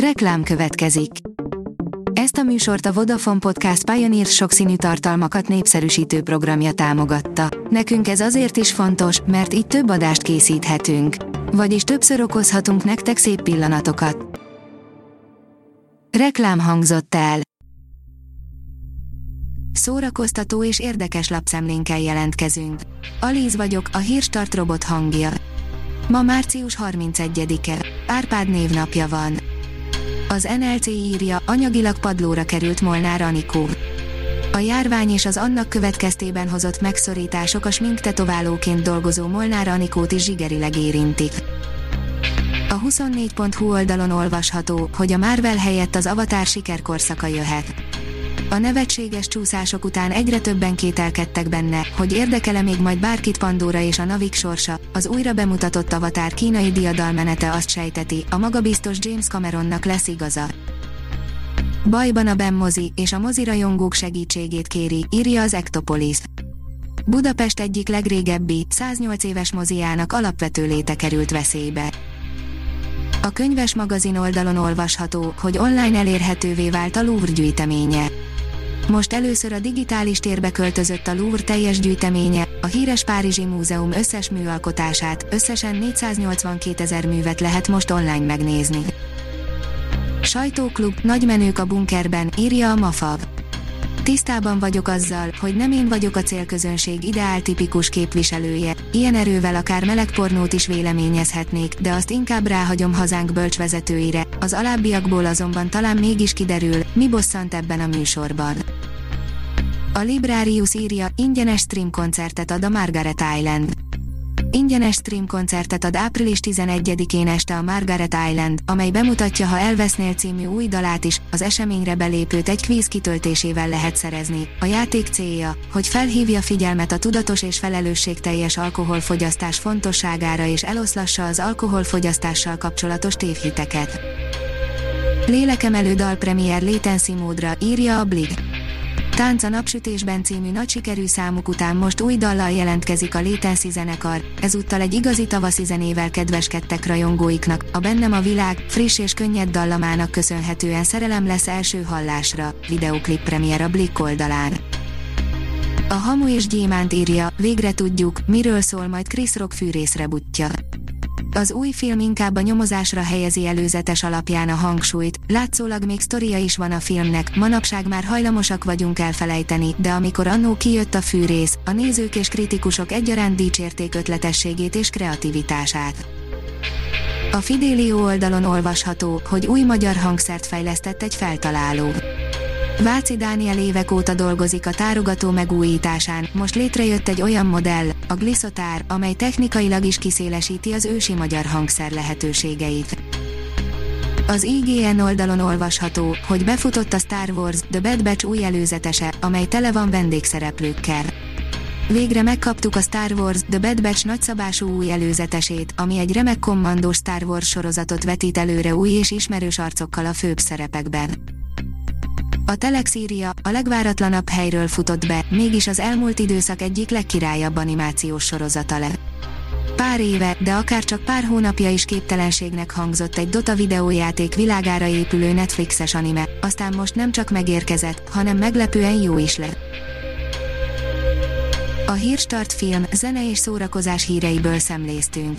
Reklám következik. Ezt a műsort a Vodafone Podcast Pioneer sokszínű tartalmakat népszerűsítő programja támogatta. Nekünk ez azért is fontos, mert így több adást készíthetünk. Vagyis többször okozhatunk nektek szép pillanatokat. Reklám hangzott el. Szórakoztató és érdekes lapszemlénkkel jelentkezünk. Alíz vagyok, a hírstart robot hangja. Ma március 31-e. Árpád névnapja van. Az NLC írja, anyagilag padlóra került Molnár Anikó. A járvány és az annak következtében hozott megszorítások a sminktetoválóként dolgozó Molnár Anikót is zsigerileg érintik. A 24.hu oldalon olvasható, hogy a Marvel helyett az Avatar sikerkorszaka jöhet. A nevetséges csúszások után egyre többen kételkedtek benne, hogy érdekele még majd bárkit Pandora és a Navik sorsa, az újra bemutatott Avatar kínai diadalmenete azt sejteti, a magabiztos James Cameronnak lesz igaza. Bajban a Ben mozi, és a mozirajongók segítségét kéri, írja az Ektopolis. Budapest egyik legrégebbi, 108 éves moziának alapvető léte került veszélybe. A könyves magazin oldalon olvasható, hogy online elérhetővé vált a Louvre gyűjteménye. Most először a digitális térbe költözött a Louvre teljes gyűjteménye, a híres Párizsi Múzeum összes műalkotását, összesen 482 ezer művet lehet most online megnézni. Sajtóklub, nagy menők a bunkerben, írja a Mafav. Tisztában vagyok azzal, hogy nem én vagyok a célközönség ideál tipikus képviselője, ilyen erővel akár melegpornót is véleményezhetnék, de azt inkább ráhagyom hazánk bölcsvezetőire, az alábbiakból azonban talán mégis kiderül, mi bosszant ebben a műsorban. A Librarius írja, ingyenes stream koncertet ad a Margaret Island. Ingyenes stream koncertet ad április 11-én este a Margaret Island, amely bemutatja Ha elvesznél című új dalát is, az eseményre belépőt egy kvíz kitöltésével lehet szerezni. A játék célja, hogy felhívja figyelmet a tudatos és felelősségteljes alkoholfogyasztás fontosságára és eloszlassa az alkoholfogyasztással kapcsolatos tévhiteket. Lélekemelő dalpremier Latency módra, írja a Blig. Tánc a napsütésben című nagy sikerű számuk után most új dallal jelentkezik a Latency zenekar, ezúttal egy igazi tavaszi zenével kedveskedtek rajongóiknak, a Bennem a világ, friss és könnyed dallamának köszönhetően szerelem lesz első hallásra, videoklip premier a Blick oldalán. A Hamu és Gyémánt írja, végre tudjuk, miről szól majd Chris Rock fűrészre butja az új film inkább a nyomozásra helyezi előzetes alapján a hangsúlyt, látszólag még sztoria is van a filmnek, manapság már hajlamosak vagyunk elfelejteni, de amikor annó kijött a fűrész, a nézők és kritikusok egyaránt dicsérték ötletességét és kreativitását. A Fidelio oldalon olvasható, hogy új magyar hangszert fejlesztett egy feltaláló. Váci Dániel évek óta dolgozik a tárogató megújításán, most létrejött egy olyan modell, a Glisotár, amely technikailag is kiszélesíti az ősi magyar hangszer lehetőségeit. Az IGN oldalon olvasható, hogy befutott a Star Wars The Bad Batch új előzetese, amely tele van vendégszereplőkkel. Végre megkaptuk a Star Wars The Bad Batch nagyszabású új előzetesét, ami egy remek kommandós Star Wars sorozatot vetít előre új és ismerős arcokkal a főbb szerepekben. A Telex írja, a legváratlanabb helyről futott be, mégis az elmúlt időszak egyik legkirályabb animációs sorozata le. Pár éve, de akár csak pár hónapja is képtelenségnek hangzott egy Dota videójáték világára épülő Netflixes anime, aztán most nem csak megérkezett, hanem meglepően jó is lett. A Hírstart film, zene és szórakozás híreiből szemléztünk.